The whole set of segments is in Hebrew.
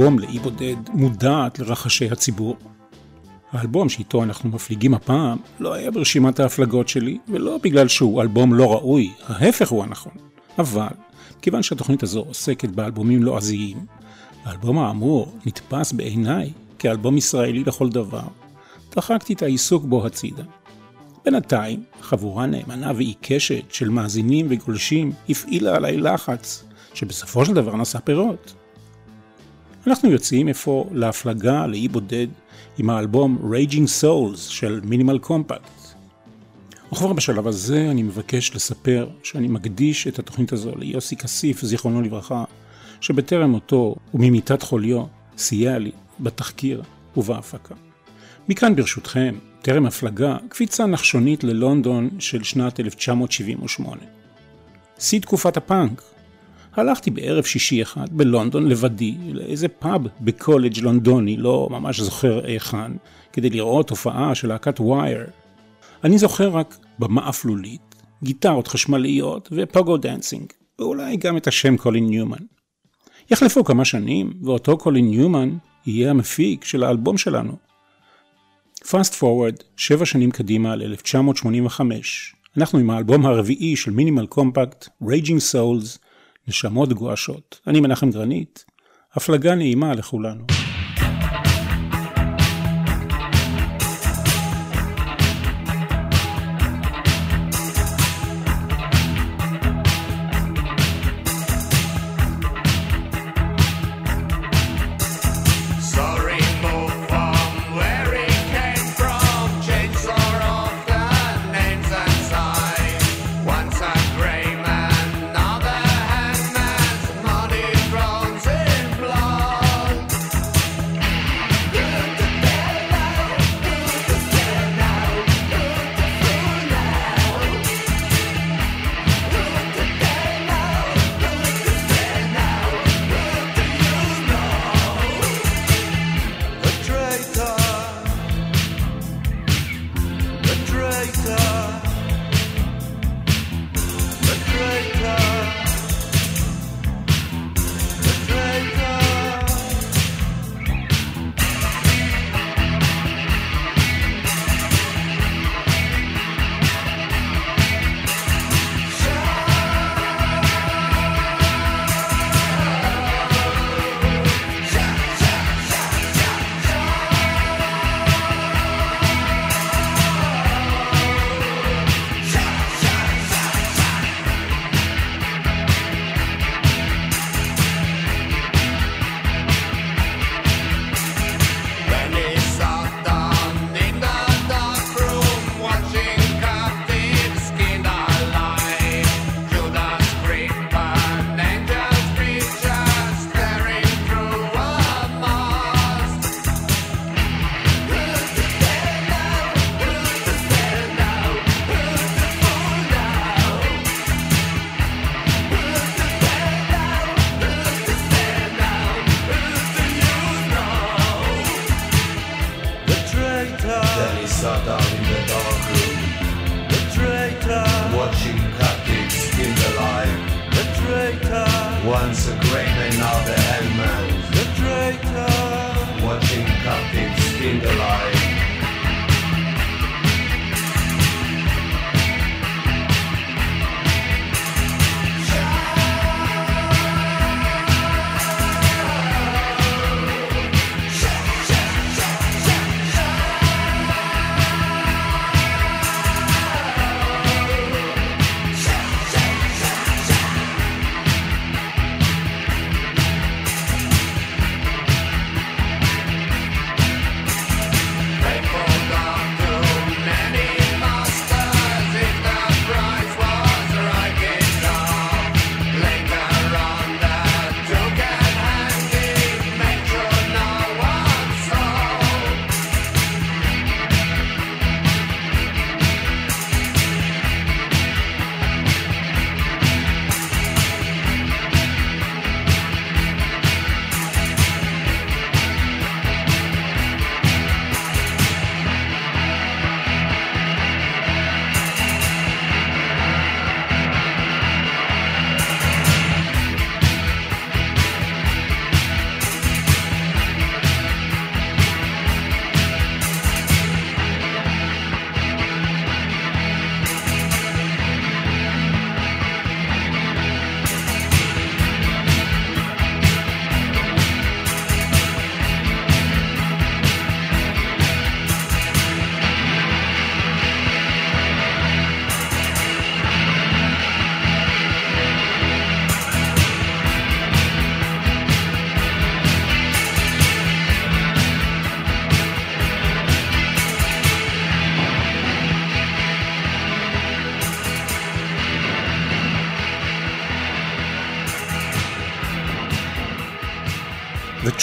אלבום לאי בודד מודעת לרחשי הציבור? האלבום שאיתו אנחנו מפליגים הפעם לא היה ברשימת ההפלגות שלי, ולא בגלל שהוא אלבום לא ראוי, ההפך הוא הנכון. אבל, כיוון שהתוכנית הזו עוסקת באלבומים לועזיים, האלבום האמור נתפס בעיניי כאלבום ישראלי לכל דבר. דחקתי את העיסוק בו הצידה. בינתיים, חבורה נאמנה ועיקשת של מאזינים וגולשים הפעילה עליי לחץ, שבסופו של דבר נשא פירות. אנחנו יוצאים אפוא להפלגה לאי בודד עם האלבום Raging Souls של מינימל קומפקט. וכבר בשלב הזה אני מבקש לספר שאני מקדיש את התוכנית הזו ליוסי כסיף, זיכרונו לברכה, שבטרם מותו וממיטת חוליו סייע לי בתחקיר ובהפקה. מכאן ברשותכם, טרם הפלגה, קפיצה נחשונית ללונדון של שנת 1978. שיא תקופת הפאנק, הלכתי בערב שישי אחד בלונדון לבדי לאיזה פאב בקולג' לונדוני, לא ממש זוכר היכן, כדי לראות הופעה של להקת Wire. אני זוכר רק במה אפלולית, גיטרות חשמליות ו pogo dancing, ואולי גם את השם קולין ניומן. יחלפו כמה שנים, ואותו קולין ניומן יהיה המפיק של האלבום שלנו. fast forward, שבע שנים קדימה ל-1985, אנחנו עם האלבום הרביעי של מינימל קומפקט, Raging Souls, נשמות גועשות. אני מנחם גרנית, הפלגה נעימה לכולנו.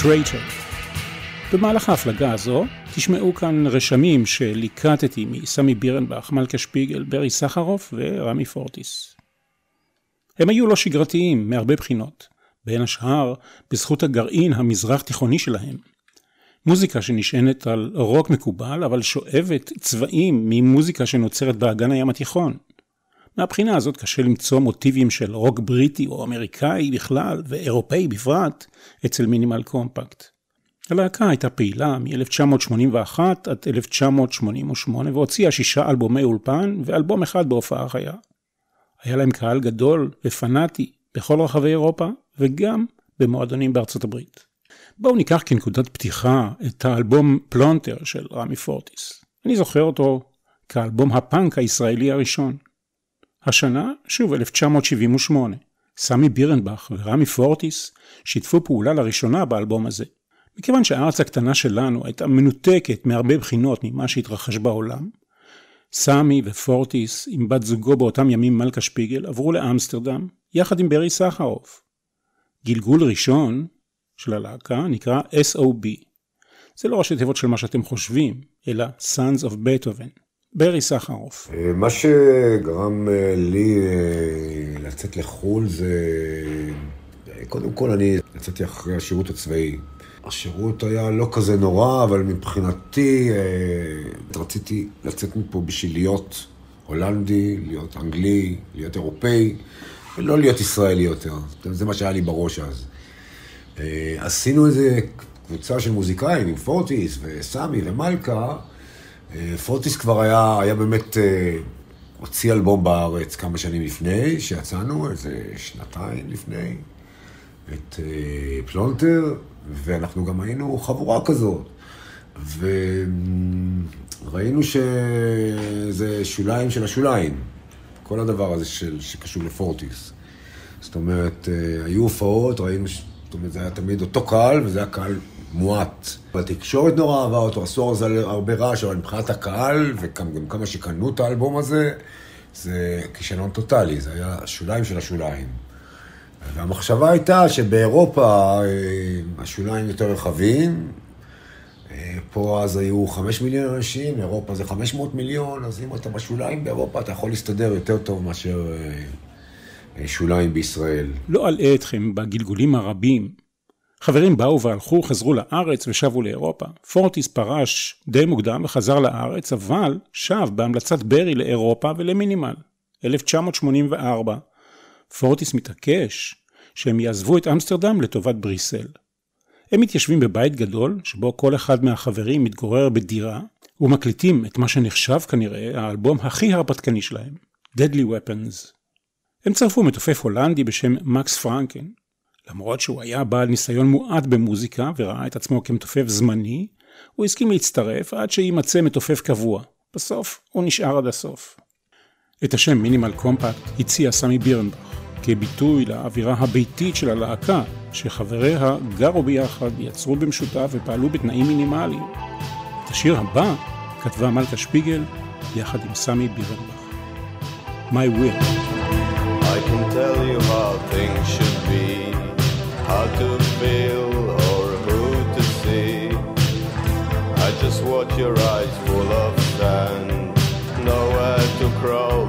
Traitor. במהלך ההפלגה הזו תשמעו כאן רשמים שליקטתי מסמי בירנבך, מלכה שפיגל, ברי סחרוף ורמי פורטיס. הם היו לא שגרתיים מהרבה בחינות, בין השאר בזכות הגרעין המזרח תיכוני שלהם. מוזיקה שנשענת על רוק מקובל, אבל שואבת צבעים ממוזיקה שנוצרת באגן הים התיכון. מהבחינה הזאת קשה למצוא מוטיבים של רוק בריטי או אמריקאי בכלל, ואירופאי בפרט, אצל מינימל קומפקט. הלהקה הייתה פעילה מ-1981 עד 1988 והוציאה שישה אלבומי אולפן ואלבום אחד בהופעה חיה. היה להם קהל גדול ופנאטי בכל רחבי אירופה וגם במועדונים בארצות הברית. בואו ניקח כנקודת פתיחה את האלבום פלונטר של רמי פורטיס. אני זוכר אותו כאלבום הפאנק הישראלי הראשון. השנה, שוב 1978, סמי בירנבך ורמי פורטיס שיתפו פעולה לראשונה באלבום הזה. מכיוון שהארץ הקטנה שלנו הייתה מנותקת מהרבה בחינות ממה שהתרחש בעולם, סמי ופורטיס עם בת זוגו באותם ימים מלכה שפיגל עברו לאמסטרדם יחד עם ברי סחרוף. גלגול ראשון של הלהקה נקרא SOB. זה לא ראשי תיבות של מה שאתם חושבים, אלא Sons of Beethoven. ברי סחרוף. אה, מה שגרם אה, לי אה, לצאת לחו"ל זה... קודם כל אני יצאתי אחרי השירות הצבאי. השירות היה לא כזה נורא, אבל מבחינתי רציתי לצאת מפה בשביל להיות הולנדי, להיות אנגלי, להיות אירופאי, ולא להיות ישראלי יותר. זה מה שהיה לי בראש אז. עשינו איזה קבוצה של מוזיקאים עם פורטיס וסמי ומלכה. אה, פורטיס כבר היה, היה באמת, אה, הוציא אלבום בארץ כמה שנים לפני, שיצאנו, איזה שנתיים לפני, את אה, פלונטר, ואנחנו גם היינו חבורה כזאת. וראינו שזה שוליים של השוליים, כל הדבר הזה של, שקשור לפורטיס. זאת אומרת, היו הופעות, ראינו, זאת אומרת, זה היה תמיד אותו קהל, וזה היה קהל מועט. בתקשורת נורא אהבה אותו, עשו על זה הרבה רעש, אבל מבחינת הקהל, וגם כמה שקנו את האלבום הזה, זה כישלון טוטאלי, זה היה השוליים של השוליים. והמחשבה הייתה שבאירופה אה, השוליים יותר רחבים, אה, פה אז היו חמש מיליון אנשים, אירופה זה חמש מאות מיליון, אז אם אתה בשוליים באירופה אתה יכול להסתדר יותר טוב מאשר אה, שוליים בישראל. לא אלאה אתכם בגלגולים הרבים חברים באו והלכו, חזרו לארץ ושבו לאירופה. פורטיס פרש די מוקדם וחזר לארץ, אבל שב בהמלצת ברי לאירופה ולמינימל. 1984. פורטיס מתעקש שהם יעזבו את אמסטרדם לטובת בריסל. הם מתיישבים בבית גדול, שבו כל אחד מהחברים מתגורר בדירה, ומקליטים את מה שנחשב כנראה האלבום הכי הרפתקני שלהם, Deadly Weapons. הם צרפו מתופף הולנדי בשם מקס פרנקן, למרות שהוא היה בעל ניסיון מועט במוזיקה וראה את עצמו כמתופף זמני, הוא הסכים להצטרף עד שיימצא מתופף קבוע. בסוף הוא נשאר עד הסוף. את השם מינימל קומפקט הציע סמי בירנבך כביטוי לאווירה הביתית של הלהקה, שחבריה גרו ביחד, יצרו במשותף ופעלו בתנאים מינימליים. את השיר הבא כתבה מלכה שפיגל יחד עם סמי בירנבך. My Will. I can tell you how things should how to feel or who to see. I just watch your eyes full of sand, nowhere to crawl,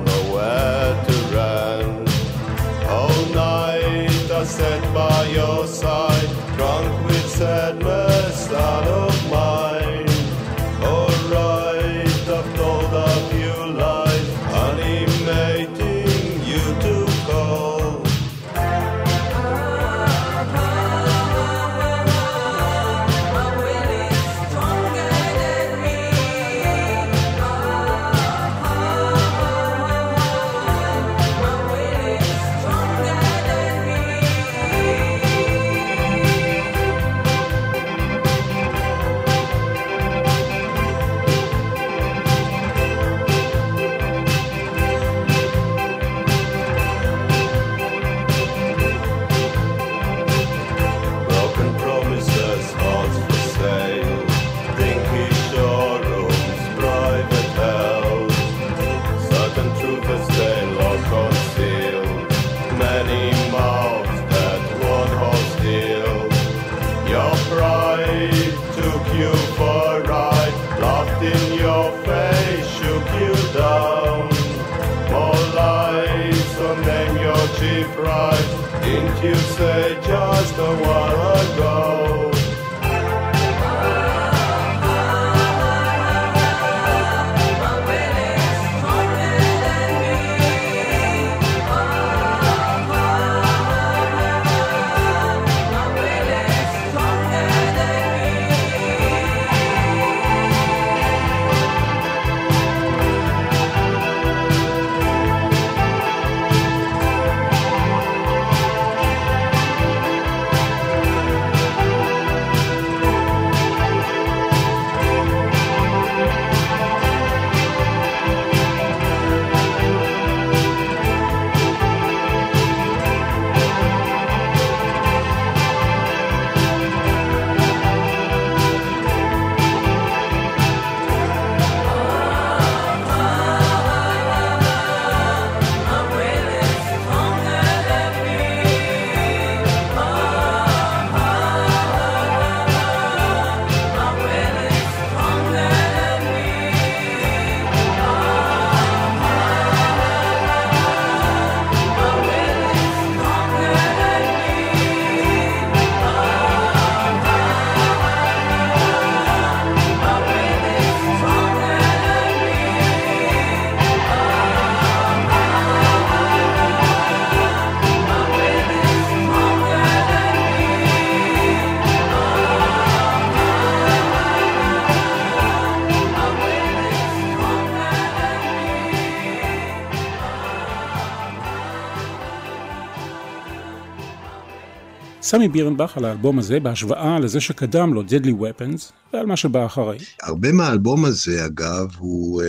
סמי בירנבך על האלבום הזה בהשוואה לזה שקדם לו, Deadly Weapons, ועל מה שבא אחרי. הרבה מהאלבום הזה, אגב, הוא אה,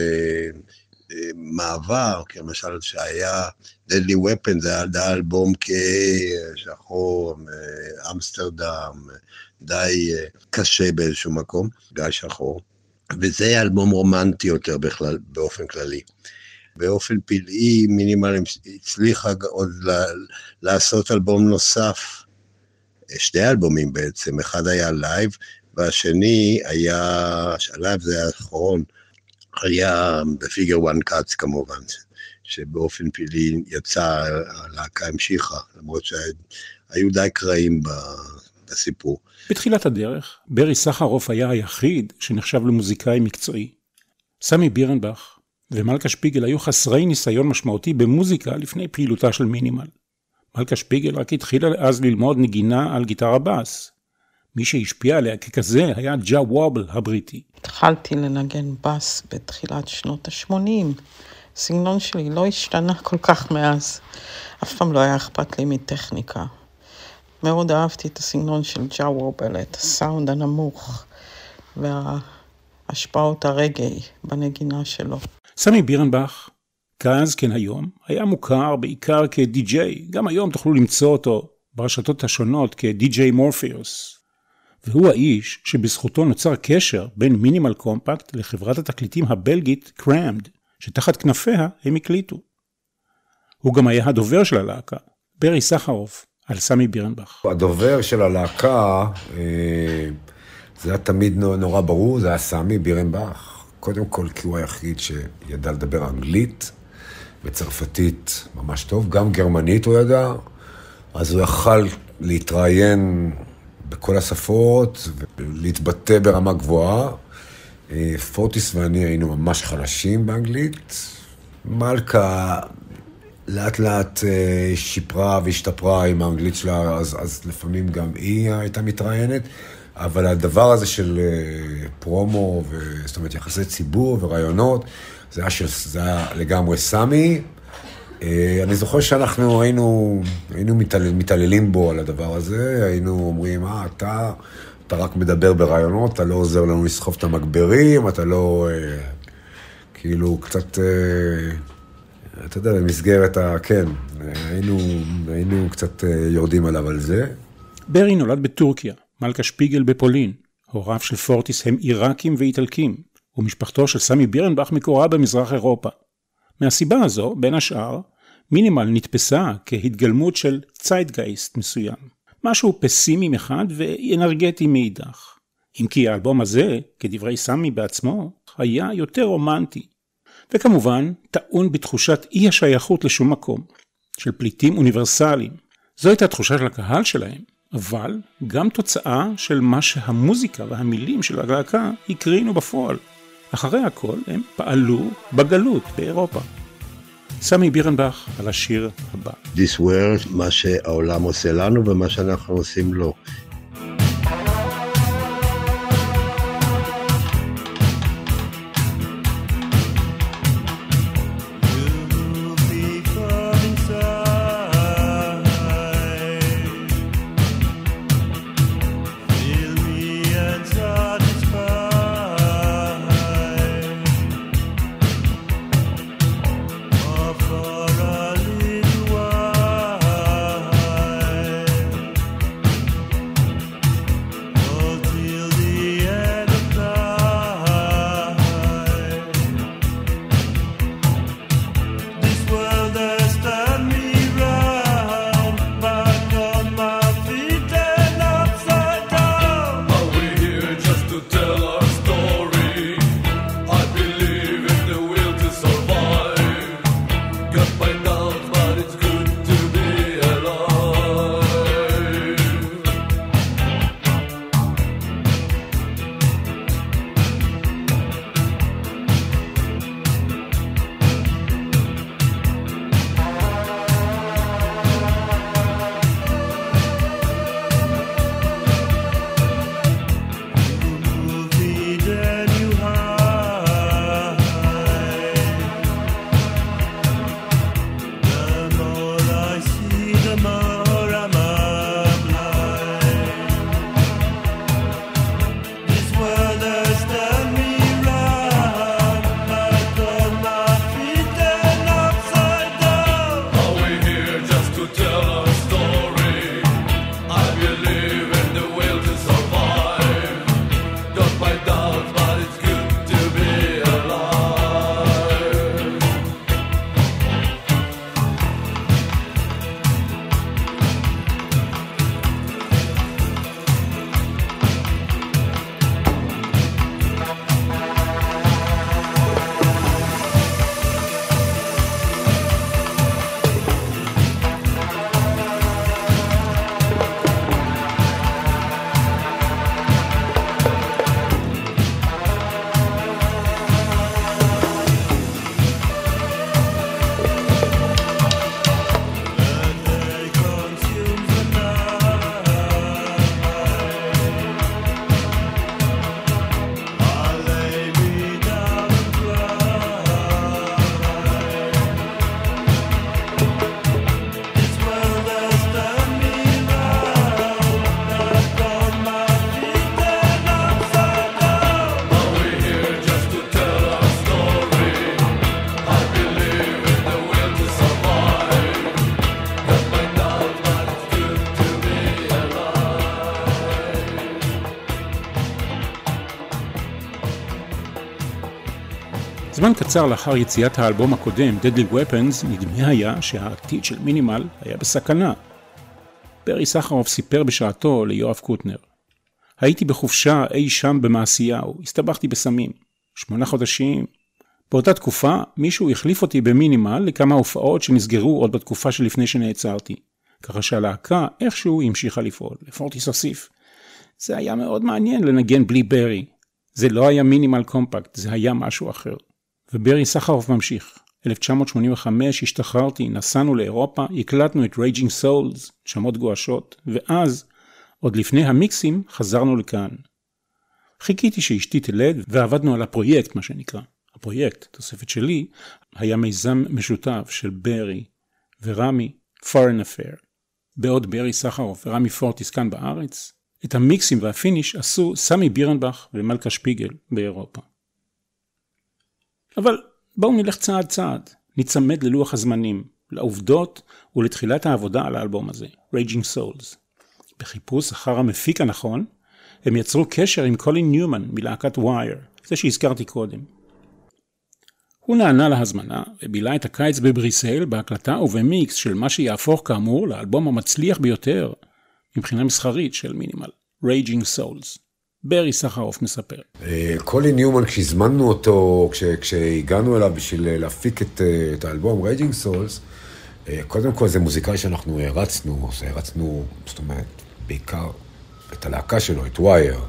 אה, מעבר, כי למשל שהיה Deadly Weapons, זה היה אלבום כשחור, אה, אמסטרדם, די אה, קשה באיזשהו מקום, גיא שחור. וזה אלבום רומנטי יותר בכלל, באופן כללי. באופן פלאי, מינימל הצליחה עוד לעשות אלבום נוסף שני אלבומים בעצם, אחד היה live, והשני היה, ה live זה האחרון, היה ב Figure One Cuts כמובן, שבאופן פעילי יצא, הלהקה המשיכה, למרות שהיו די קרעים בסיפור. בתחילת הדרך, ברי סחרוף היה היחיד שנחשב למוזיקאי מקצועי. סמי בירנבך ומלכה שפיגל היו חסרי ניסיון משמעותי במוזיקה לפני פעילותה של מינימל. מלכה שפיגל רק התחילה אז ללמוד נגינה על גיטרה בס. מי שהשפיע עליה ככזה היה ג'ה וואבל הבריטי. התחלתי לנגן בס בתחילת שנות ה-80. הסגנון שלי לא השתנה כל כך מאז. אף פעם לא היה אכפת לי מטכניקה. מאוד אהבתי את הסגנון של ג'ה וואבל, את הסאונד הנמוך והשפעות הרגאיי בנגינה שלו. סמי בירנבך כאז כן היום, היה מוכר בעיקר כדי-ג'יי, גם היום תוכלו למצוא אותו ברשתות השונות כדי-ג'יי מורפיוס. והוא האיש שבזכותו נוצר קשר בין מינימל קומפקט לחברת התקליטים הבלגית Crammed, שתחת כנפיה הם הקליטו. הוא גם היה הדובר של הלהקה, ברי סחרוף, על סמי בירנבך. הדובר של הלהקה, אה, זה היה תמיד נורא ברור, זה היה סמי בירנבך. קודם כל כי הוא היחיד שידע לדבר אנגלית, וצרפתית ממש טוב, גם גרמנית הוא ידע, אז הוא יכל להתראיין בכל השפות ולהתבטא ברמה גבוהה. אה, פורטיס ואני היינו ממש חלשים באנגלית. מלכה לאט לאט אה, שיפרה והשתפרה עם האנגלית שלה, אז, אז לפעמים גם היא הייתה מתראיינת. אבל הדבר הזה של אה, פרומו, ו... זאת אומרת, יחסי ציבור ורעיונות, זה היה, של, זה היה לגמרי סמי. אה, אני זוכר שאנחנו היינו, היינו מתעל, מתעללים בו על הדבר הזה, היינו אומרים, אה, אתה, אתה רק מדבר ברעיונות, אתה לא עוזר לנו לסחוב את המגברים, אתה לא... אה, כאילו, קצת... אה, אתה יודע, במסגרת ה... כן, היינו, היינו קצת יורדים עליו על זה. ברי נולד בטורקיה, מלכה שפיגל בפולין. הוריו של פורטיס הם עיראקים ואיטלקים. ומשפחתו של סמי בירנבך מקורה במזרח אירופה. מהסיבה הזו, בין השאר, מינימל נתפסה כהתגלמות של ציידגייסט מסוים, משהו פסימי מחד ואנרגטי מאידך. אם כי האלבום הזה, כדברי סמי בעצמו, היה יותר רומנטי. וכמובן, טעון בתחושת אי השייכות לשום מקום. של פליטים אוניברסליים. זו הייתה תחושה של הקהל שלהם, אבל גם תוצאה של מה שהמוזיקה והמילים של הלהקה הקרינו בפועל. אחרי הכל הם פעלו בגלות באירופה. סמי בירנבך על השיר הבא. This world, מה שהעולם עושה לנו ומה שאנחנו עושים לו. קצר לאחר יציאת האלבום הקודם, Deadly Weapons, נדמה היה שהעתיד של מינימל היה בסכנה. ברי סחרוף סיפר בשעתו ליואב קוטנר: הייתי בחופשה אי שם במעשיהו, הסתבכתי בסמים. שמונה חודשים. באותה תקופה מישהו החליף אותי במינימל לכמה הופעות שנסגרו עוד בתקופה שלפני שנעצרתי. ככה שהלהקה איכשהו המשיכה לפעול. לפורטיס הוסיף. זה היה מאוד מעניין לנגן בלי ברי. זה לא היה מינימל קומפקט, זה היה משהו אחר. וברי סחרוף ממשיך. 1985 השתחררתי, נסענו לאירופה, הקלטנו את Raging Souls, נשמות גועשות, ואז, עוד לפני המיקסים, חזרנו לכאן. חיכיתי שאשתי תלד, ועבדנו על הפרויקט, מה שנקרא. הפרויקט, תוספת שלי, היה מיזם משותף של ברי ורמי, Foreign Affair. בעוד ברי סחרוף ורמי פורטיס כאן בארץ, את המיקסים והפיניש עשו סמי בירנבך ומלכה שפיגל באירופה. אבל בואו נלך צעד צעד, ניצמד ללוח הזמנים, לעובדות ולתחילת העבודה על האלבום הזה, Raging Souls. בחיפוש אחר המפיק הנכון, הם יצרו קשר עם קולין ניומן מלהקת ווייר, זה שהזכרתי קודם. הוא נענה להזמנה ובילה את הקיץ בבריסל בהקלטה ובמיקס של מה שיהפוך כאמור לאלבום המצליח ביותר מבחינה מסחרית של מינימל, Raging Souls. ברי סחרוף מספר. אה, קולין ניומן, כשהזמנו אותו, כש, כשהגענו אליו בשביל להפיק את, אה, את האלבום Raging Souls, אה, קודם כל, זה מוזיקאי שאנחנו הערצנו, אז הערצנו, זאת אומרת, בעיקר את הלהקה שלו, את ווייר.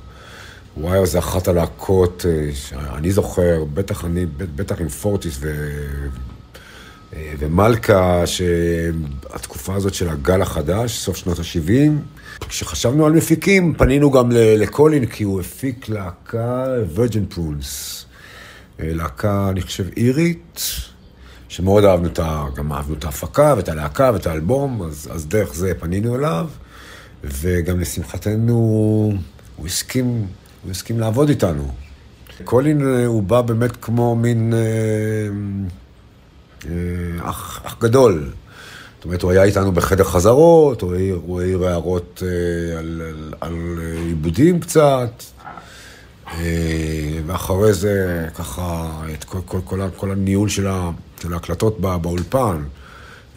ווייר זה אחת הלהקות אה, שאני זוכר, בטח אני, בטח עם פורטיס ו... אה, ומלכה, שהתקופה הזאת של הגל החדש, סוף שנות ה-70, כשחשבנו על מפיקים, פנינו גם לקולין, כי הוא הפיק להקה וירג'ן פרונס. להקה, אני חושב, אירית, שמאוד אהבנו את ה... גם אהבנו את ההפקה ואת הלהקה ואת האלבום, אז, אז דרך זה פנינו אליו, וגם לשמחתנו הוא הסכים, הוא הסכים לעבוד איתנו. קולין אה, הוא בא באמת כמו מין אה, אה, אח, אח גדול. זאת אומרת, הוא היה איתנו בחדר חזרות, הוא העיר, הוא העיר הערות אה, על, על עיבודים קצת, אה, ואחרי זה ככה את כל, כל, כל, כל הניהול של, ה, של ההקלטות בא, באולפן.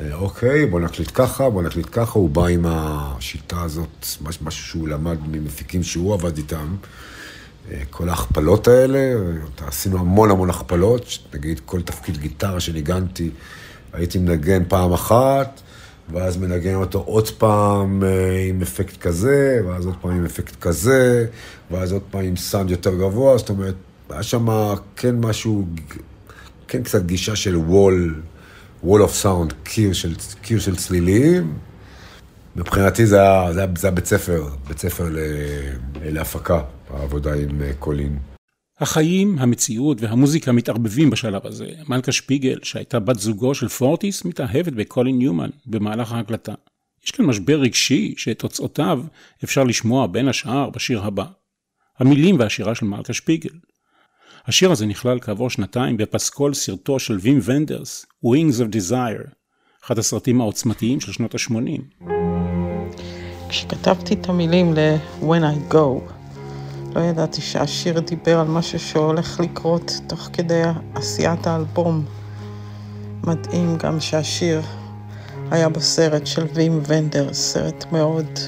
אה, אוקיי, בוא נקליט ככה, בוא נקליט ככה, הוא בא עם השיטה הזאת, משהו שהוא למד ממפיקים שהוא עבד איתם. אה, כל ההכפלות האלה, עשינו המון המון הכפלות, נגיד כל תפקיד גיטרה שניגנתי, הייתי מנגן פעם אחת, ואז מנגן אותו עוד פעם אה, עם אפקט כזה, ואז עוד פעם עם אפקט כזה, ואז עוד פעם עם סאונד יותר גבוה, זאת אומרת, היה שם כן משהו, כן קצת גישה של wall, wall of sound, קיר של, קיר של צלילים. מבחינתי זה היה, זה היה, בית ספר, בית ספר להפקה, העבודה עם אה, קולין. החיים, המציאות והמוזיקה מתערבבים בשלב הזה. מלכה שפיגל, שהייתה בת זוגו של פורטיס, מתאהבת בקולין ניומן במהלך ההקלטה. יש כאן משבר רגשי שאת תוצאותיו אפשר לשמוע בין השאר בשיר הבא. המילים והשירה של מלכה שפיגל. השיר הזה נכלל כעבור שנתיים בפסקול סרטו של וים ונדרס, Wings of Desire, אחד הסרטים העוצמתיים של שנות ה-80. כשכתבתי את המילים ל-When I Go, לא ידעתי שהשיר דיבר על משהו שהולך לקרות תוך כדי עשיית האלבום. מדהים גם שהשיר היה בסרט של וים ונדר, סרט מאוד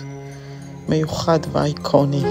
מיוחד ואייקוני.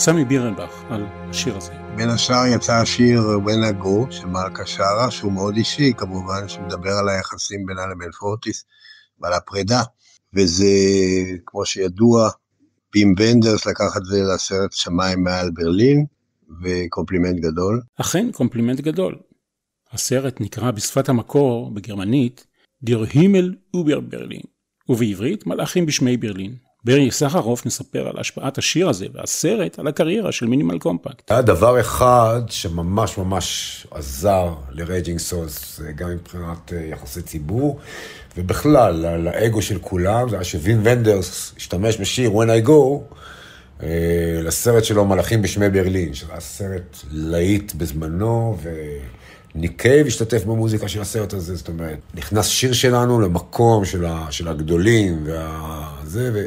סמי בירנבך על השיר הזה. בין השאר יצא השיר When I Go של מלכה שרה, שהוא מאוד אישי כמובן, שמדבר על היחסים בינה לבין פורטיס ועל הפרידה. וזה, כמו שידוע, וים ונדרס לקח את זה לסרט שמיים מעל ברלין, וקומפלימנט גדול. אכן, קומפלימנט גדול. הסרט נקרא בשפת המקור, בגרמנית, Der Himmel über Berlin, ובעברית מלאכים בשמי ברלין. ברי סחרוף מספר על השפעת השיר הזה והסרט על הקריירה של מינימל קומפקט. היה דבר אחד שממש ממש עזר ל Raging Souls, גם מבחינת אה, יחסי ציבור, ובכלל, לאגו של כולם, זה היה שווים ונדרס השתמש בשיר When I Go, אה, לסרט שלו מלאכים בשמי ברלין, שזה היה סרט להיט בזמנו, וניק קייב השתתף במוזיקה של הסרט הזה, זאת אומרת, נכנס שיר שלנו למקום של, הגדולים, וזה,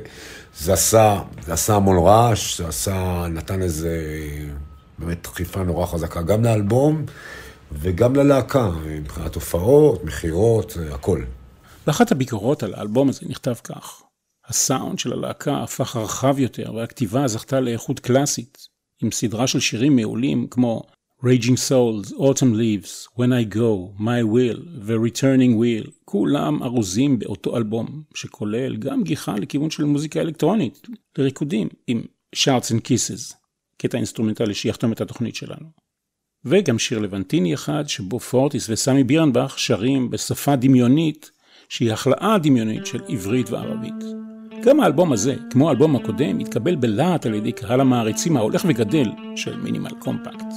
וזה עשה, זה עשה המון רעש, זה עשה, נתן איזה באמת דחיפה נורא חזקה, גם לאלבום וגם ללהקה, מבחינת הופעות, מכירות, הכל. באחת הביקורות על האלבום הזה נכתב כך: הסאונד של הלהקה הפך רחב יותר והכתיבה זכתה לאיכות קלאסית, עם סדרה של שירים מעולים כמו Raging Souls, Autumn Leaves, When I Go, My Will ו-Returning Will, כולם ארוזים באותו אלבום, שכולל גם גיחה לכיוון של מוזיקה אלקטרונית, לריקודים, עם Shouts and Kisses, קטע אינסטרומנטלי שיחתום את התוכנית שלנו. וגם שיר לבנטיני אחד, שבו פורטיס וסמי בירנבך שרים בשפה דמיונית, שהיא הכלאה דמיונית של עברית וערבית. גם האלבום הזה, כמו האלבום הקודם, התקבל בלהט על ידי קהל המעריצים ההולך וגדל של מינימל קומפקט.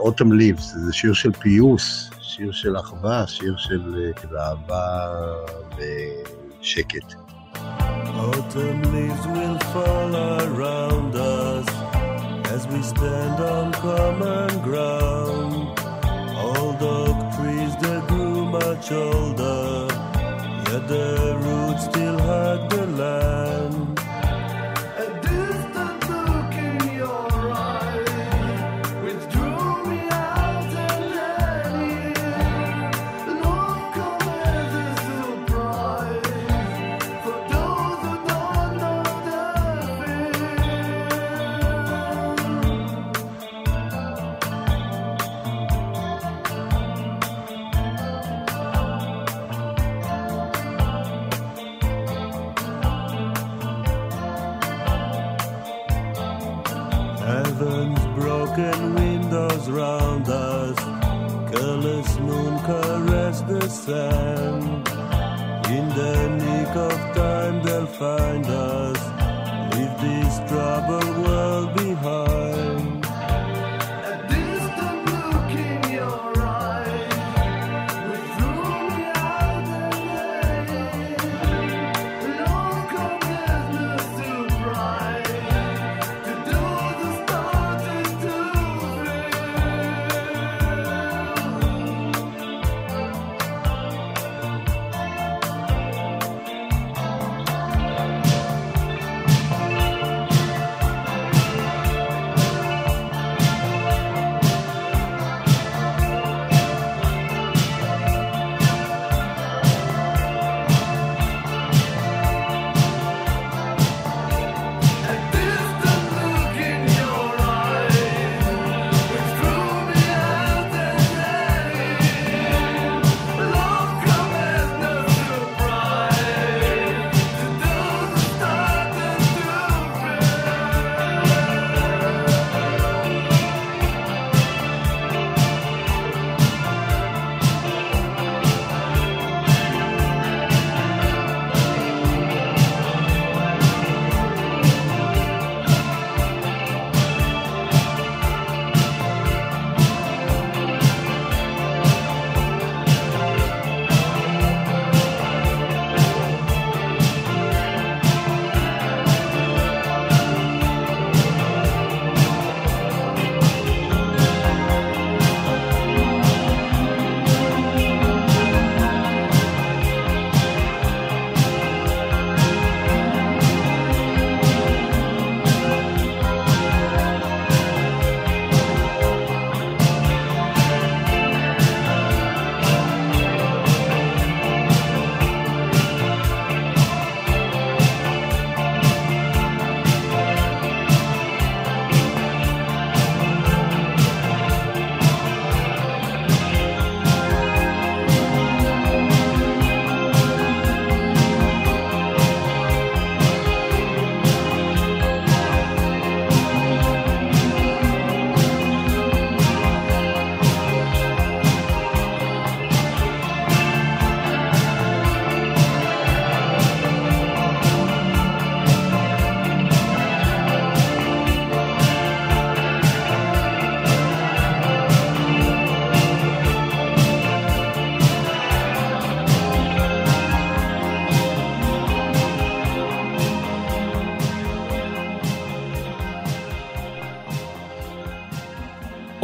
אוטם ליבס, זה שיר של פיוס, שיר של אחווה, שיר של אהבה ושקט. Autumn leaves will fall around us as we stand on common ground. Old oak trees that grew much older, yet their broken windows round us, colorless moon caress the sand. In the nick of time they'll find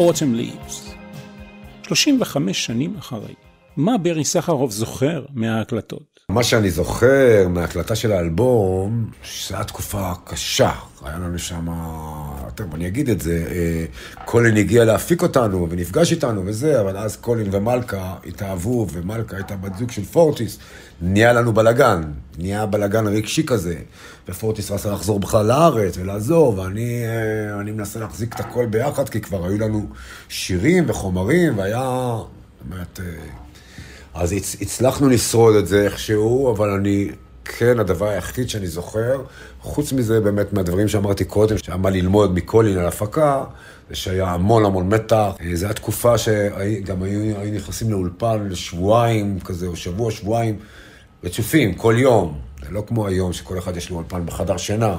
Autumn Leaves. 35 שנים אחרי, מה ברי סחרוף זוכר מההקלטות? מה שאני זוכר מההקלטה של האלבום, שזו הייתה תקופה קשה. היה לנו שם, טוב, אני אגיד את זה, אה, קולין הגיע להפיק אותנו ונפגש איתנו וזה, אבל אז קולין ומלכה התאהבו, ומלכה הייתה בת זוג של פורטיס. נהיה לנו בלאגן, נהיה בלאגן רגשי כזה. ופורטיס רצה לחזור בכלל לארץ ולעזור, ואני אה, מנסה להחזיק את הכל ביחד, כי כבר היו לנו שירים וחומרים, והיה, אומרת... אה, אז הצ, הצלחנו לשרוד את זה איכשהו, אבל אני, כן, הדבר היחיד שאני זוכר, חוץ מזה באמת מהדברים שאמרתי קודם, שהיה מה ללמוד מקולין על הפקה, זה שהיה המון המון מתח. אה, זו הייתה תקופה שגם היו, היו נכנסים לאולפן לשבועיים כזה, או שבוע, שבועיים, רצופים, כל יום. זה לא כמו היום שכל אחד יש לו אולפן בחדר שינה.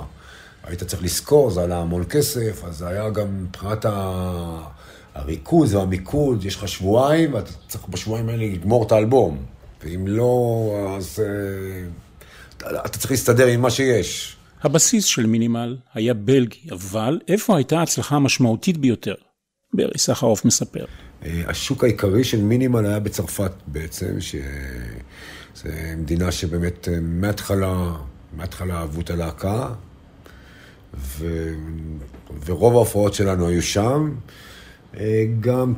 היית צריך לזכור, זה עלה המון כסף, אז זה היה גם מבחינת ה... הריכוז והמיקוד, יש לך שבועיים, ואתה צריך בשבועיים האלה לגמור את האלבום. ואם לא, אז uh, אתה צריך להסתדר עם מה שיש. הבסיס של מינימל היה בלגי, אבל איפה הייתה ההצלחה המשמעותית ביותר? ברי סחרוף מספר. Uh, השוק העיקרי של מינימל היה בצרפת בעצם, שזו מדינה שבאמת uh, מההתחלה, מההתחלה אהבו את הלהקה, ו... ורוב ההופעות שלנו היו שם. אה, גם,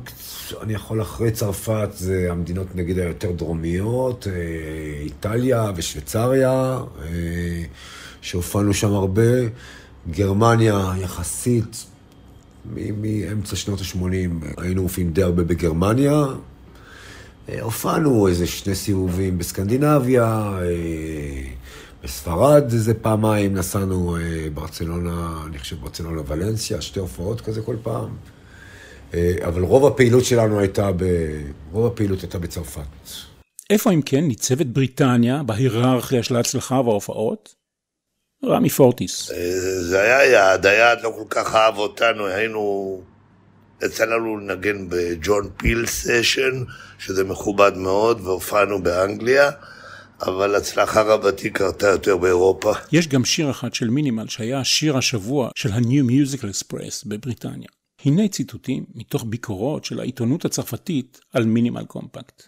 אני יכול אחרי צרפת, זה המדינות נגיד היותר דרומיות, אה, איטליה ושוויצריה, אה, שהופענו שם הרבה. גרמניה יחסית, מאמצע שנות ה-80 היינו מופיעים די הרבה בגרמניה. הופענו איזה שני סיבובים בסקנדינביה, בספרד איזה פעמיים נסענו, ברצלונה, אני חושב ברצלונה ולנסיה, שתי הופעות כזה כל פעם. אה, אבל רוב הפעילות שלנו הייתה, ב... רוב הפעילות הייתה בצרפת. איפה אם כן ניצבת בריטניה בהיררכיה של ההצלחה וההופעות? רמי פורטיס. אה, זה היה יעד, היעד לא כל כך אהב אותנו, היינו... יצא לנו לנגן בג'ון פיל סשן, שזה מכובד מאוד, והופענו באנגליה, אבל הצלחה רבתי קרתה יותר באירופה. יש גם שיר אחד של מינימל, שהיה שיר השבוע של ה-New Musical Express בבריטניה. הנה ציטוטים מתוך ביקורות של העיתונות הצרפתית על מינימל קומפקט.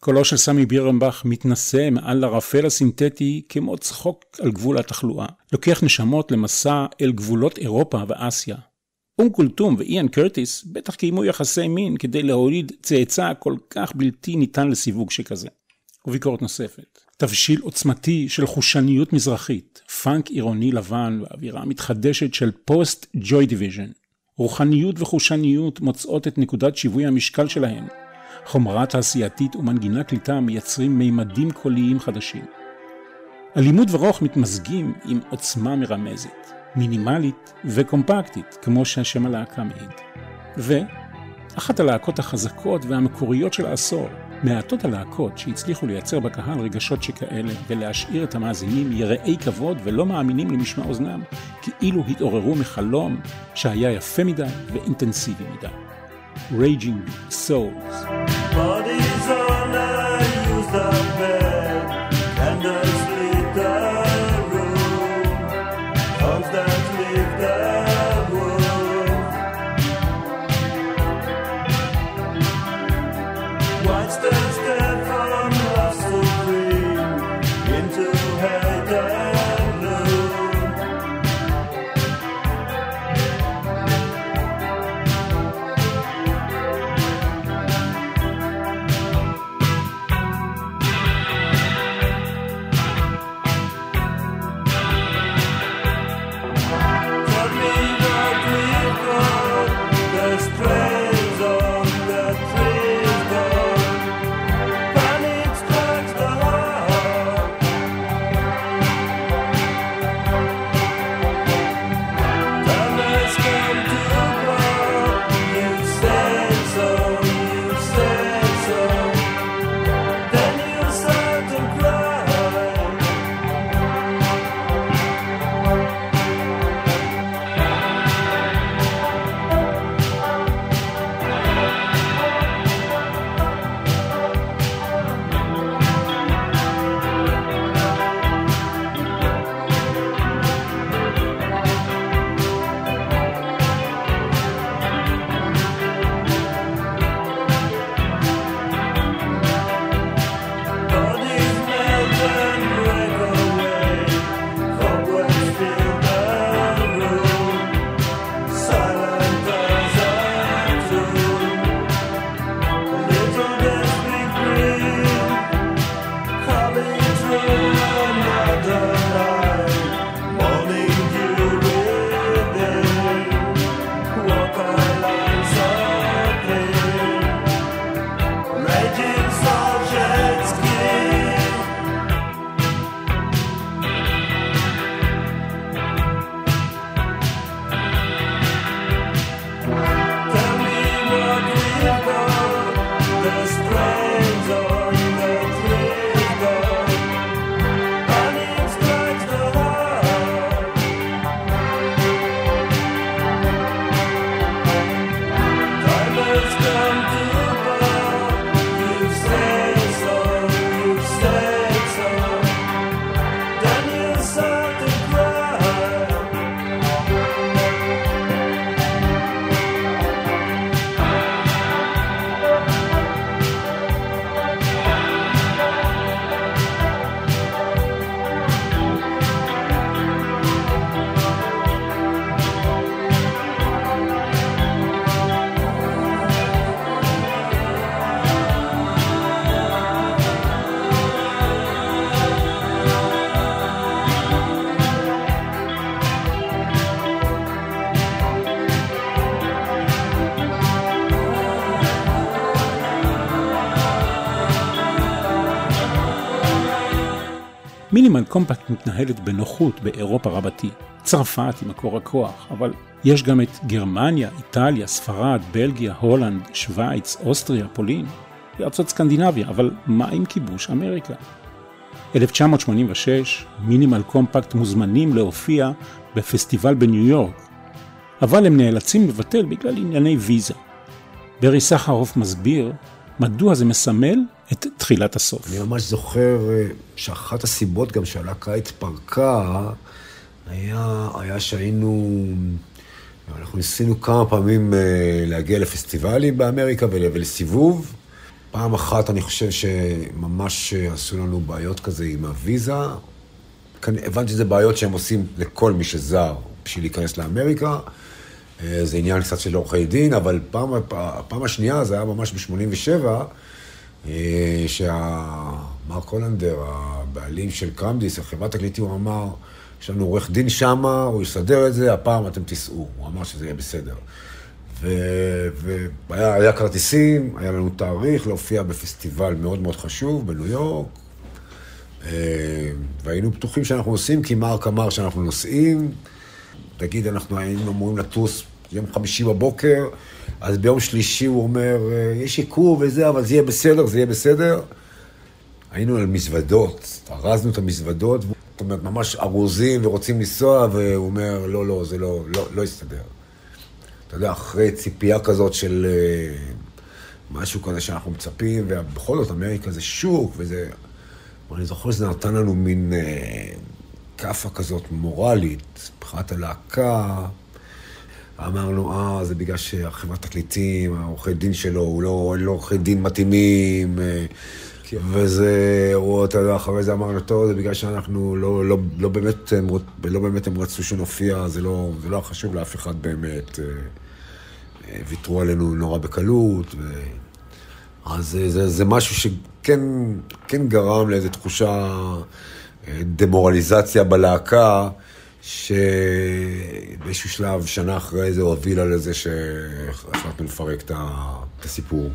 קולו של סמי בירנבך מתנשא מעל לרפל הסינתטי כמו צחוק על גבול התחלואה. לוקח נשמות למסע אל גבולות אירופה ואסיה. אום כולתום ואיאן קרטיס בטח קיימו יחסי מין כדי להוליד צאצא כל כך בלתי ניתן לסיווג שכזה. וביקורת נוספת. תבשיל עוצמתי של חושניות מזרחית, פאנק עירוני לבן ואווירה מתחדשת של פוסט ג'וי דיוויז'ן. רוחניות וחושניות מוצאות את נקודת שיווי המשקל שלהן. חומרה תעשייתית ומנגינה קליטה מייצרים מימדים קוליים חדשים. הלימוד ורוח מתמזגים עם עוצמה מרמזת, מינימלית וקומפקטית, כמו שהשם הלהקה מעיד. ואחת הלהקות החזקות והמקוריות של העשור, מעטות הלהקות שהצליחו לייצר בקהל רגשות שכאלה ולהשאיר את המאזינים יראי כבוד ולא מאמינים למשמע אוזנם, כאילו התעוררו מחלום שהיה יפה מדי ואינטנסיבי מדי. Raging Souls. Bodies on a used up מינימל קומפקט מתנהלת בנוחות באירופה רבתי. צרפת היא מקור הכוח, אבל יש גם את גרמניה, איטליה, ספרד, בלגיה, הולנד, שווייץ, אוסטריה, פולין, וארצות סקנדינביה, אבל מה עם כיבוש אמריקה? 1986, מינימל קומפקט מוזמנים להופיע בפסטיבל בניו יורק, אבל הם נאלצים לבטל בגלל ענייני ויזה. ברי סחרוף מסביר מדוע זה מסמל את תחילת הסוף. אני ממש זוכר אה, שאחת הסיבות גם שהלהקה התפרקה, היה, היה שהיינו, אנחנו ניסינו כמה פעמים אה, להגיע לפסטיבלים באמריקה ולסיבוב. פעם אחת אני חושב שממש עשו לנו בעיות כזה עם הוויזה. הבנתי שזה בעיות שהם עושים לכל מי שזר בשביל להיכנס לאמריקה. אה, זה עניין קצת של עורכי דין, אבל פעם, הפעם השנייה, זה היה ממש ב-87, אה, שהמרק הולנדר, הבעלים של קרמדיס, חברת תקליטים, הוא אמר, יש לנו עורך דין שמה, הוא יסדר את זה, הפעם אתם תיסעו. הוא אמר שזה יהיה בסדר. והיה כרטיסים, היה לנו תאריך להופיע בפסטיבל מאוד מאוד חשוב בניו יורק, אה, והיינו בטוחים שאנחנו נוסעים, כי מרק אמר שאנחנו נוסעים. נגיד, אנחנו היינו אמורים לטוס יום חמישי בבוקר, אז ביום שלישי הוא אומר, אה, יש עיכוב וזה, אבל זה יהיה בסדר, זה יהיה בסדר. היינו על מזוודות, ארזנו את המזוודות, זאת אומרת, ממש ארוזים ורוצים לנסוע, והוא אומר, לא, לא, זה לא, לא, לא יסתדר. אתה יודע, אחרי ציפייה כזאת של uh, משהו כזה שאנחנו מצפים, ובכל זאת, אמריקה זה שוק, וזה... אני זוכר שזה נתן לנו מין uh, כאפה כזאת מורלית, מבחינת הלהקה. אמרנו, אה, זה בגלל שהחברת תקליטים, העורכי דין שלו, הוא לא, אין לו עורכי דין מתאימים. Uh, וזה, הוא, אתה יודע, אחרי זה אמרנו, טוב, זה בגלל שאנחנו לא, לא, לא, באמת, הם, לא באמת הם רצו שנופיע, זה לא, זה לא חשוב לאף אחד באמת. אה, אה, ויתרו עלינו נורא בקלות. ו... אז זה, זה, זה משהו שכן כן גרם לאיזו תחושה, אה, דמורליזציה בלהקה, שבאיזשהו שלב, שנה אחרי זה, הובילה לזה שהחלטנו לפרק את הסיפור.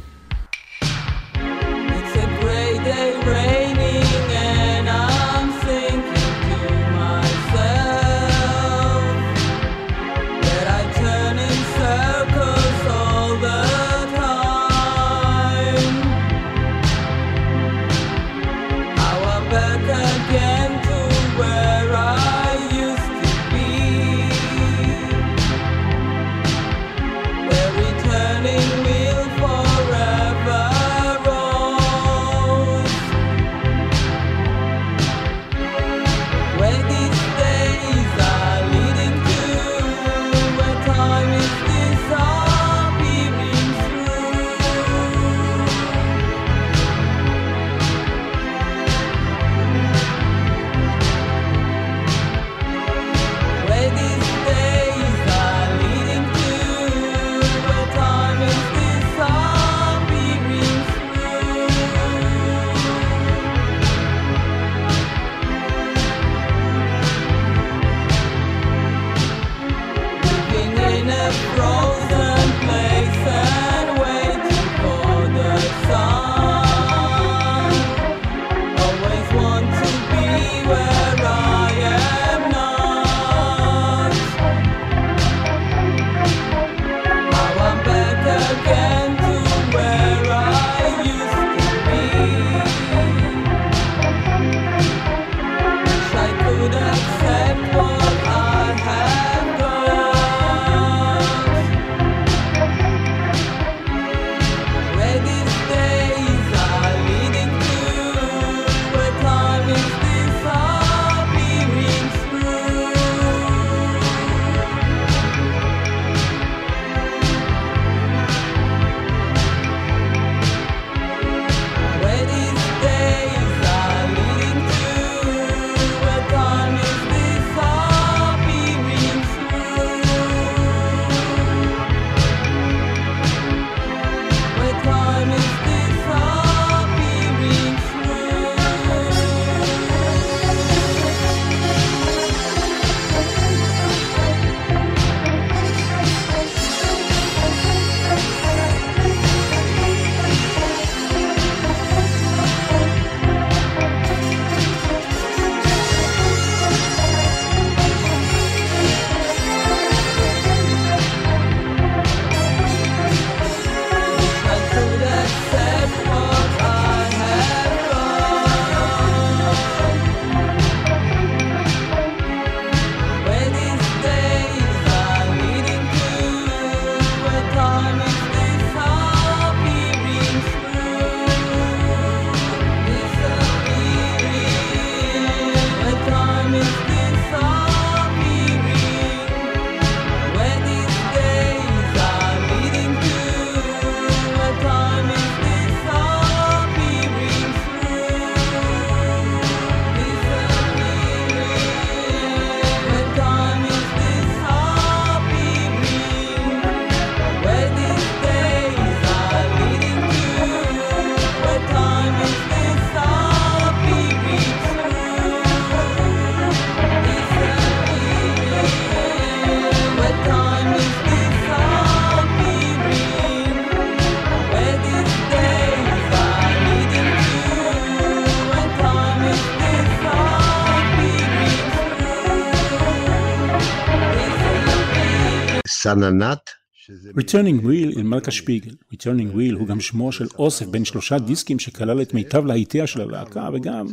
שזה... Returning Wheel עם מלכה שפיגל. Returning Wheel הוא גם שמו של אוסף בין שלושה דיסקים שכלל את מיטב להיטיה של הלהקה וגם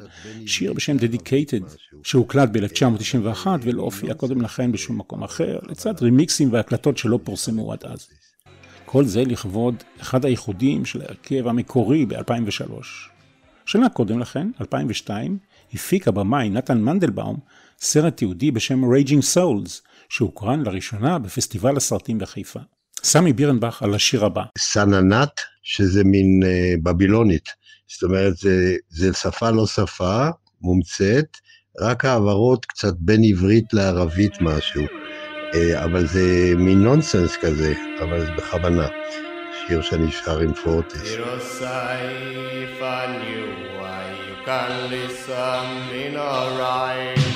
שיר בשם Dedicated שהוקלט ב-1991 ולא הופיע קודם לכן בשום מקום אחר, לצד רימיקסים והקלטות שלא פורסמו עד אז. כל זה לכבוד אחד האיחודים של ההרכב המקורי ב-2003. שנה קודם לכן, 2002, הפיק הבמאי נתן מנדלבאום סרט תיעודי בשם Raging Souls, שהוקרן לראשונה בפסטיבל הסרטים בחיפה. סמי בירנבך על השיר הבא. סננת, שזה מין אה, בבילונית. זאת אומרת, זה, זה שפה לא שפה, מומצאת, רק העברות קצת בין עברית לערבית משהו. אה, אבל זה מין נונסנס כזה, אבל זה בכוונה. שיר שאני שר עם פורטיס. Can listen in a rhyme.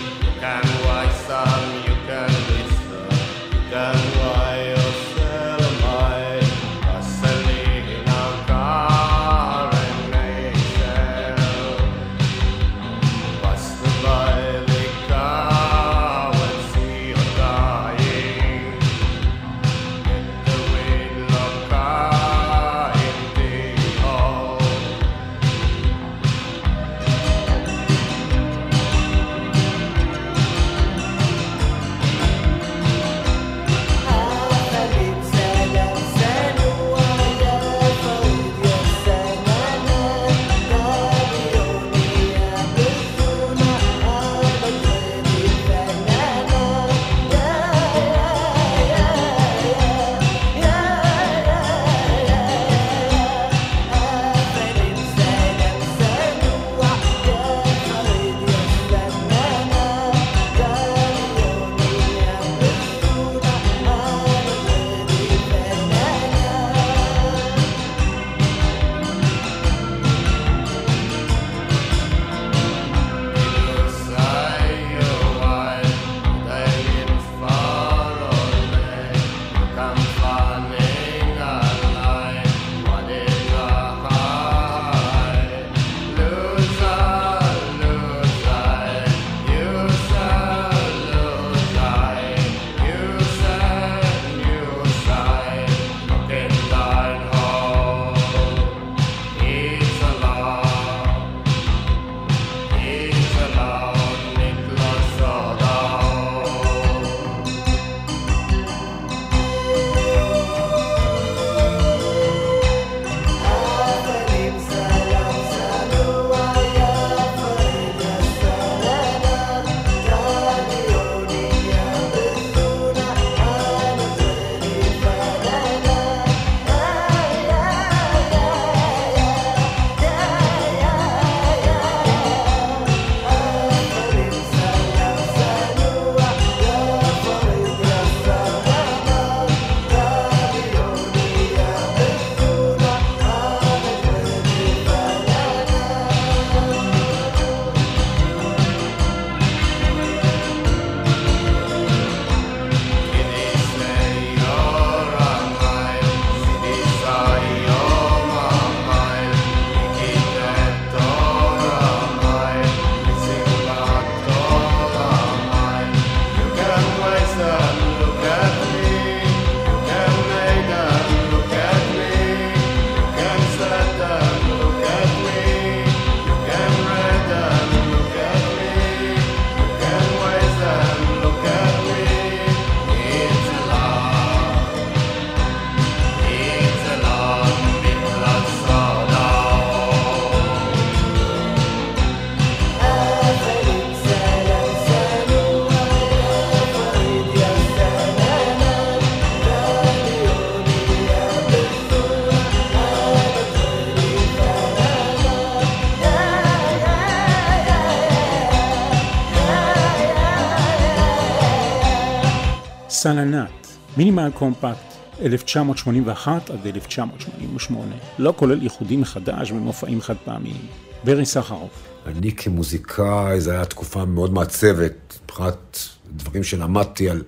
סננת, מינימל קומפקט, 1981 עד 1988, לא כולל איחודים מחדש ומופעים חד פעמיים. ברי סחרוף. אני כמוזיקאי, זו הייתה תקופה מאוד מעצבת, מבחינת דברים שלמדתי על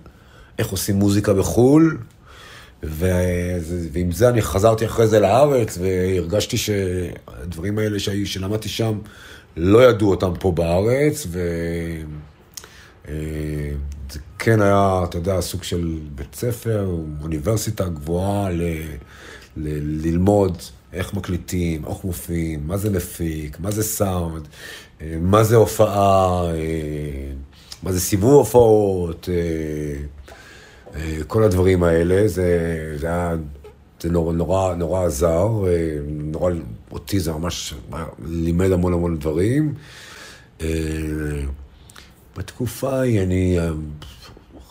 איך עושים מוזיקה בחו"ל, ו... ועם זה אני חזרתי אחרי זה לארץ, והרגשתי שהדברים האלה ש... שלמדתי שם, לא ידעו אותם פה בארץ, ו... אה, זה כן היה, אתה יודע, סוג של בית ספר, אוניברסיטה גבוהה ל, ל, ללמוד איך מקליטים, איך מופיעים, מה זה מפיק, מה זה סאונד, אה, מה זה הופעה, אה, מה זה סיבוב הופעות, כל הדברים האלה, זה, זה היה, זה נורא, נורא, נורא עזר, נורא, אותי זה ממש לימד המון המון דברים. בתקופה ההיא אני אה,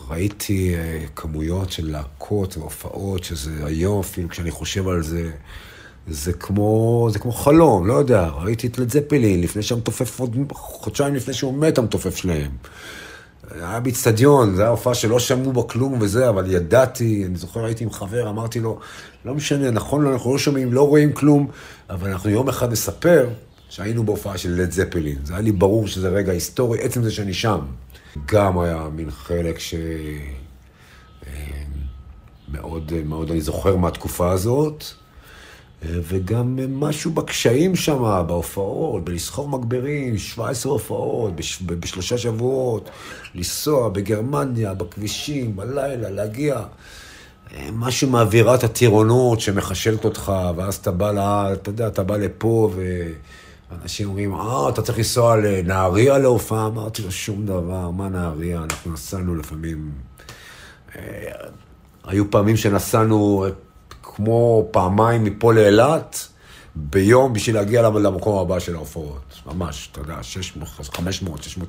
ראיתי אה, כמויות של להקות והופעות, שזה היום אפילו כשאני חושב על זה, זה כמו, זה כמו חלום, לא יודע. ראיתי את לזפלין לפני שהמתופף, עוד חודשיים לפני שהוא מת, המתופף שלהם. היה באיצטדיון, זו הייתה הופעה שלא שמעו בה כלום וזה, אבל ידעתי, אני זוכר, הייתי עם חבר, אמרתי לו, לא משנה, נכון, אנחנו לא שומעים, לא רואים כלום, אבל אנחנו יום אחד נספר שהיינו בהופעה של לד זפלין. זה היה לי ברור שזה רגע היסטורי, עצם זה שאני שם. גם היה מין חלק ש... אה, מאוד, מאוד אני זוכר מהתקופה הזאת, אה, וגם משהו בקשיים שם, בהופעות, בלסחור מגברים, 17 הופעות, בש... בשלושה שבועות, לנסוע בגרמניה, בכבישים, בלילה, להגיע. אה, משהו מאווירת הטירונות שמחשלת אותך, ואז אתה בא, לה, אתה יודע, אתה בא לפה ו... אנשים אומרים, אה, אתה צריך לנסוע לנהריה להופעה? אמרתי לו, שום דבר, מה נהריה? אנחנו נסענו לפעמים... אה, היו פעמים שנסענו אה, כמו פעמיים מפה לאילת, ביום בשביל להגיע למקום הבא של ההופעות. ממש, אתה יודע, 500-600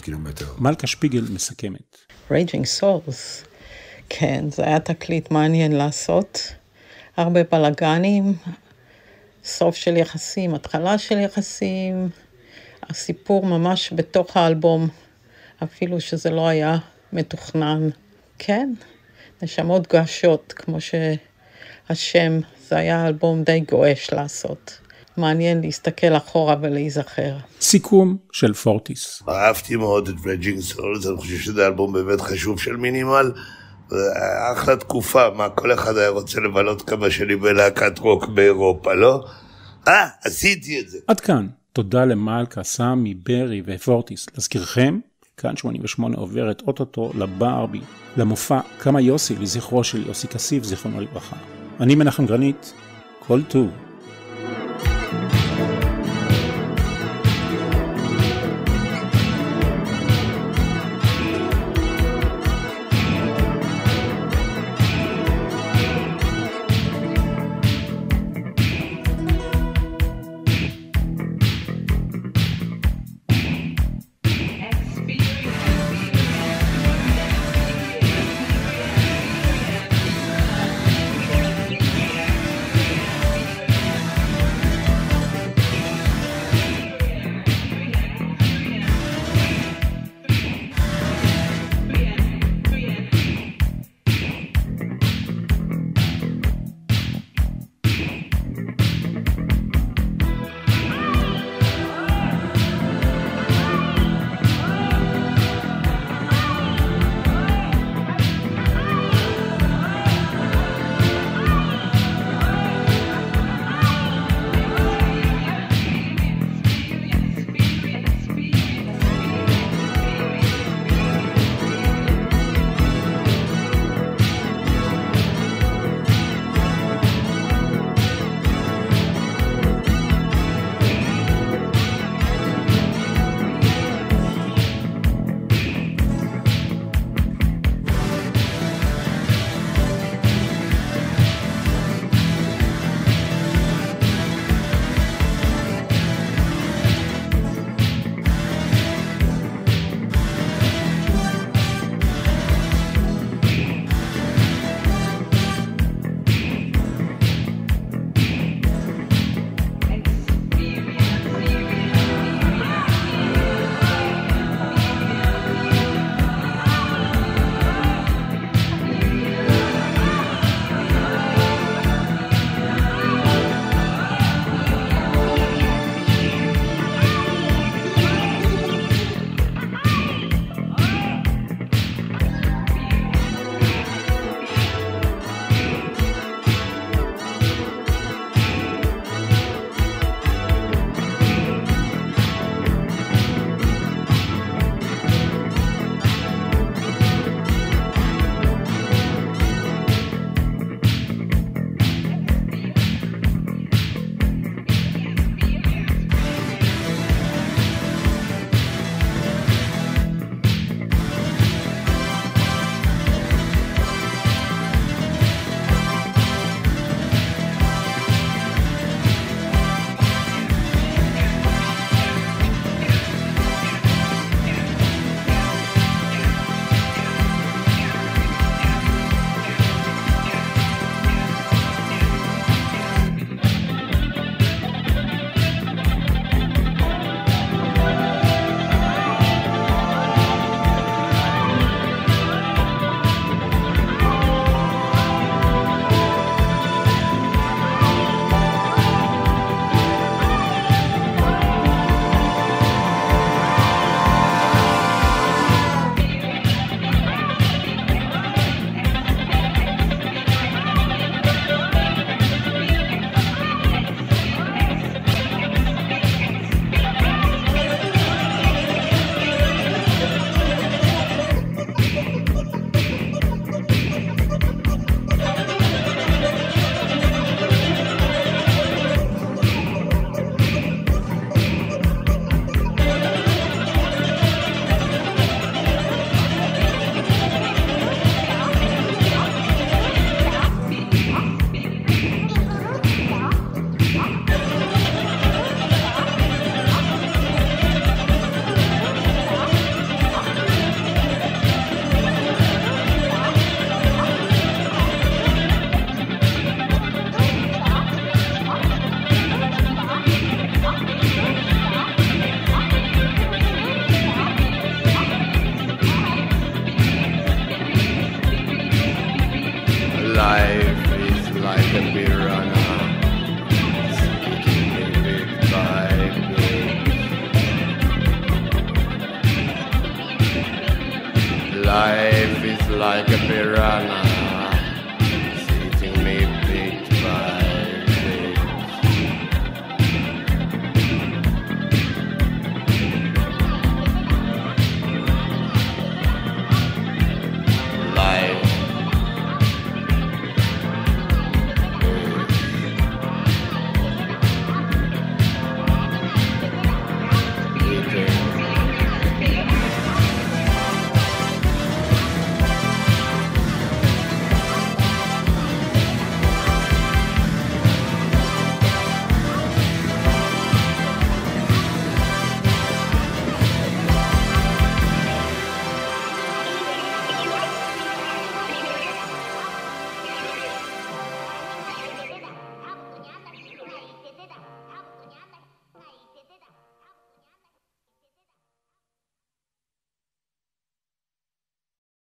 קילומטר. מלכה שפיגל מסכמת. Raging Souls, כן, זה היה תקליט מעניין לעשות. הרבה בלאגנים, סוף של יחסים, התחלה של יחסים, הסיפור ממש בתוך האלבום, אפילו שזה לא היה מתוכנן. כן, נשמות גועשות, כמו שהשם, זה היה אלבום די גועש לעשות. מעניין להסתכל אחורה ולהיזכר. סיכום של פורטיס. אהבתי מאוד את Raging Souls, אני חושב שזה אלבום באמת חשוב של מינימל. אחלה תקופה, מה, כל אחד היה רוצה לבלות כמה שנים בלהקת רוק באירופה, לא? אה, עשיתי את זה. עד כאן. תודה למלכה, סמי, ברי ופורטיס. להזכירכם, כאן 88 עוברת אוטוטו לברבי, למופע כמה יוסי לזכרו של יוסי כסיף, זיכרונו לברכה. אני מנחם גרנית, כל טוב.